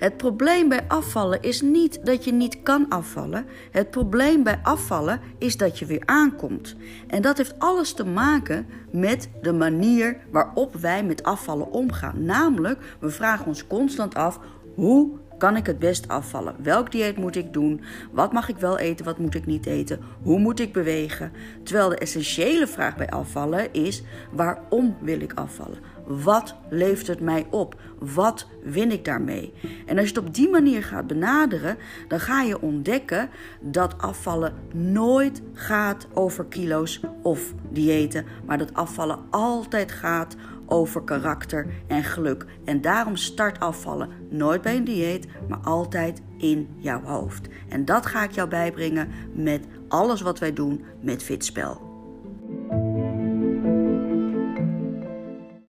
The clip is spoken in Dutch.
Het probleem bij afvallen is niet dat je niet kan afvallen. Het probleem bij afvallen is dat je weer aankomt. En dat heeft alles te maken met de manier waarop wij met afvallen omgaan. Namelijk, we vragen ons constant af: hoe kan ik het best afvallen? Welk dieet moet ik doen? Wat mag ik wel eten? Wat moet ik niet eten? Hoe moet ik bewegen? Terwijl de essentiële vraag bij afvallen is: waarom wil ik afvallen? Wat levert het mij op? Wat win ik daarmee? En als je het op die manier gaat benaderen, dan ga je ontdekken dat afvallen nooit gaat over kilo's of diëten, maar dat afvallen altijd gaat over karakter en geluk. En daarom start afvallen nooit bij een dieet, maar altijd in jouw hoofd. En dat ga ik jou bijbrengen met alles wat wij doen met Fitspel.